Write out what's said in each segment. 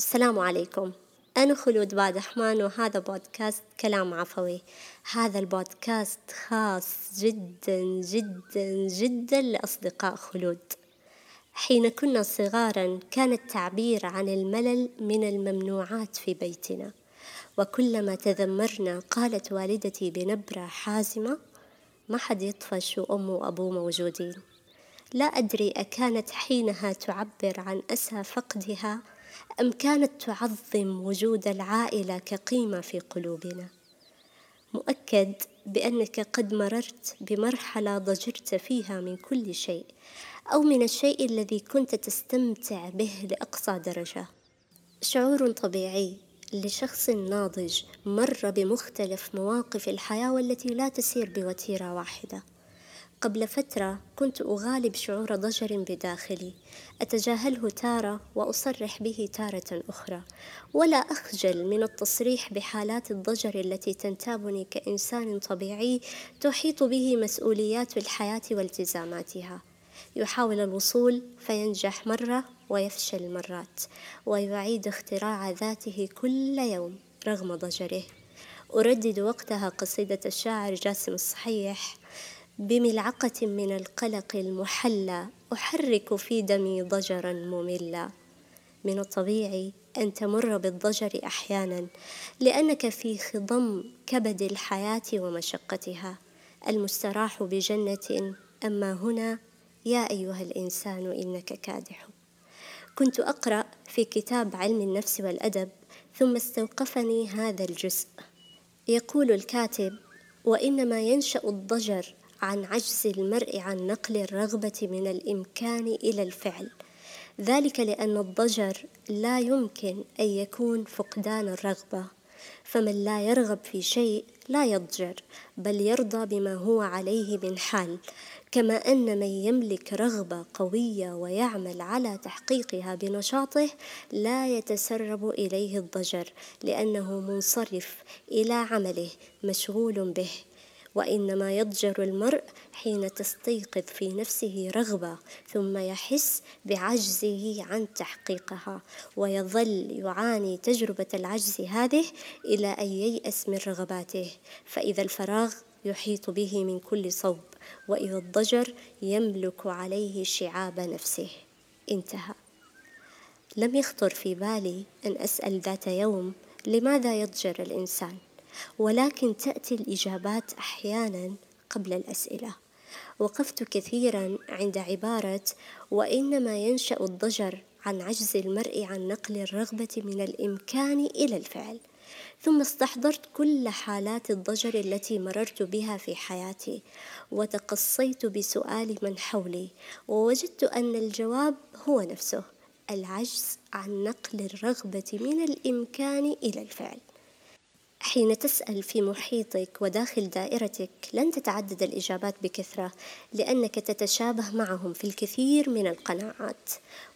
السلام عليكم. أنا خلود بادحمان وهذا بودكاست كلام عفوي. هذا البودكاست خاص جدا جدا جدا لأصدقاء خلود. حين كنا صغارا كان التعبير عن الملل من الممنوعات في بيتنا. وكلما تذمرنا قالت والدتي بنبرة حازمة ما حد يطفش وأم وأبوه موجودين. لا أدري أكانت حينها تعبر عن أسى فقدها أم كانت تعظم وجود العائلة كقيمة في قلوبنا؟ مؤكد بأنك قد مررت بمرحلة ضجرت فيها من كل شيء أو من الشيء الذي كنت تستمتع به لأقصى درجة. شعور طبيعي لشخص ناضج مر بمختلف مواقف الحياة والتي لا تسير بوتيرة واحدة. قبل فترة كنت أغالب شعور ضجر بداخلي. أتجاهله تارة وأصرح به تارة أخرى. ولا أخجل من التصريح بحالات الضجر التي تنتابني كإنسان طبيعي تحيط به مسؤوليات الحياة والتزاماتها. يحاول الوصول فينجح مرة ويفشل مرات ويعيد اختراع ذاته كل يوم رغم ضجره. أردد وقتها قصيدة الشاعر جاسم الصحيح بملعقة من القلق المحلى أحرك في دمي ضجرا مملا. من الطبيعي أن تمر بالضجر أحيانا لأنك في خضم كبد الحياة ومشقتها. المستراح بجنة أما هنا يا أيها الإنسان إنك كادح. كنت أقرأ في كتاب علم النفس والأدب ثم استوقفني هذا الجزء. يقول الكاتب وإنما ينشأ الضجر عن عجز المرء عن نقل الرغبة من الإمكان إلى الفعل. ذلك لأن الضجر لا يمكن أن يكون فقدان الرغبة. فمن لا يرغب في شيء لا يضجر بل يرضى بما هو عليه من حال. كما أن من يملك رغبة قوية ويعمل على تحقيقها بنشاطه لا يتسرب إليه الضجر لأنه منصرف إلى عمله مشغول به. وإنما يضجر المرء حين تستيقظ في نفسه رغبة ثم يحس بعجزه عن تحقيقها ويظل يعاني تجربة العجز هذه إلى أن ييأس من رغباته فإذا الفراغ يحيط به من كل صوب وإذا الضجر يملك عليه شعاب نفسه. انتهى. لم يخطر في بالي أن أسأل ذات يوم لماذا يضجر الإنسان؟ ولكن تأتي الإجابات أحيانا قبل الأسئلة. وقفت كثيرا عند عبارة وإنما ينشأ الضجر عن عجز المرء عن نقل الرغبة من الإمكان إلى الفعل. ثم استحضرت كل حالات الضجر التي مررت بها في حياتي وتقصيت بسؤال من حولي ووجدت أن الجواب هو نفسه العجز عن نقل الرغبة من الإمكان إلى الفعل. حين تسأل في محيطك وداخل دائرتك لن تتعدد الإجابات بكثرة لأنك تتشابه معهم في الكثير من القناعات.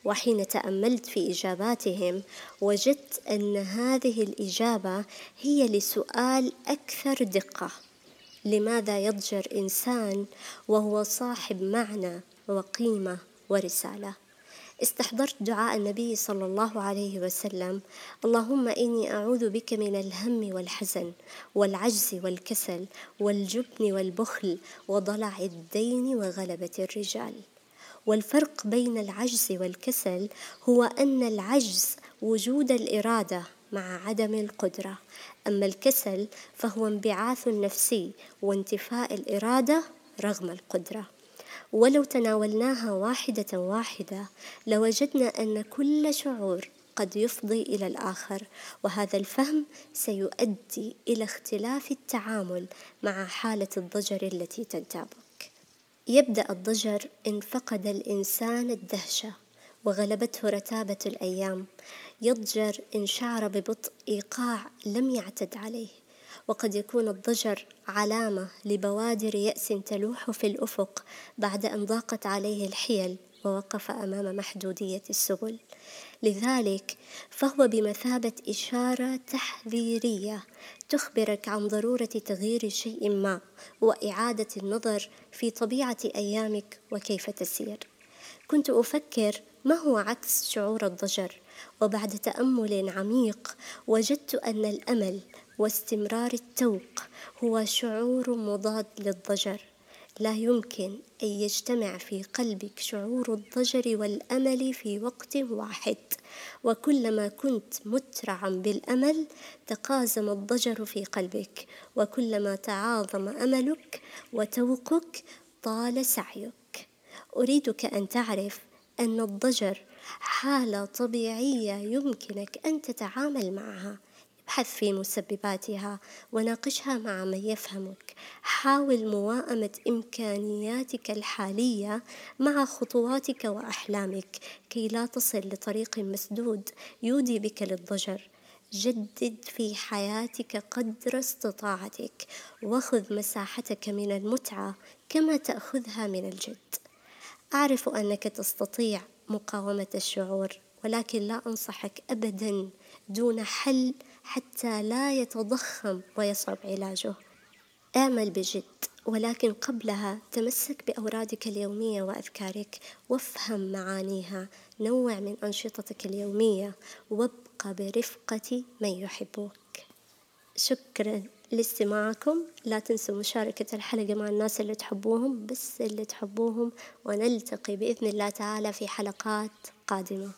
وحين تأملت في إجاباتهم وجدت أن هذه الإجابة هي لسؤال أكثر دقة. لماذا يضجر إنسان وهو صاحب معنى وقيمة ورسالة؟ استحضرت دعاء النبي صلى الله عليه وسلم. اللهم إني أعوذ بك من الهم والحزن والعجز والكسل والجبن والبخل وضلع الدين وغلبة الرجال. والفرق بين العجز والكسل هو أن العجز وجود الإرادة مع عدم القدرة. أما الكسل فهو انبعاث نفسي وانتفاء الإرادة رغم القدرة. ولو تناولناها واحدة واحدة لوجدنا أن كل شعور قد يفضي إلى الآخر وهذا الفهم سيؤدي إلى اختلاف التعامل مع حالة الضجر التي تنتابك. يبدأ الضجر إن فقد الإنسان الدهشة وغلبته رتابة الأيام. يضجر إن شعر ببطء إيقاع لم يعتد عليه. وقد يكون الضجر علامة لبوادر يأس تلوح في الأفق بعد أن ضاقت عليه الحيل ووقف أمام محدودية السبل. لذلك فهو بمثابة إشارة تحذيرية تخبرك عن ضرورة تغيير شيء ما وإعادة النظر في طبيعة أيامك وكيف تسير. كنت أفكر ما هو عكس شعور الضجر وبعد تأمل عميق وجدت أن الأمل واستمرار التوق هو شعور مضاد للضجر. لا يمكن أن يجتمع في قلبك شعور الضجر والأمل في وقت واحد. وكلما كنت مترعا بالأمل تقازم الضجر في قلبك. وكلما تعاظم أملك وتوقك طال سعيك. أريدك أن تعرف أن الضجر حالة طبيعية يمكنك أن تتعامل معها. ابحث في مسبباتها وناقشها مع من يفهمك. حاول موائمة إمكانياتك الحالية مع خطواتك وأحلامك. كي لا تصل لطريق مسدود يودي بك للضجر. جدد في حياتك قدر استطاعتك وخذ مساحتك من المتعة كما تأخذها من الجد. أعرف أنك تستطيع مقاومة الشعور ولكن لا أنصحك أبدا دون حل حتى لا يتضخم ويصعب علاجه. اعمل بجد ولكن قبلها تمسك بأورادك اليومية وأذكارك وافهم معانيها. نوع من أنشطتك اليومية وابقى برفقة من يحبوك. شكرا لاستماعكم. لا تنسوا مشاركة الحلقة مع الناس اللي تحبوهم بس اللي تحبوهم ونلتقي بإذن الله تعالى في حلقات قادمة.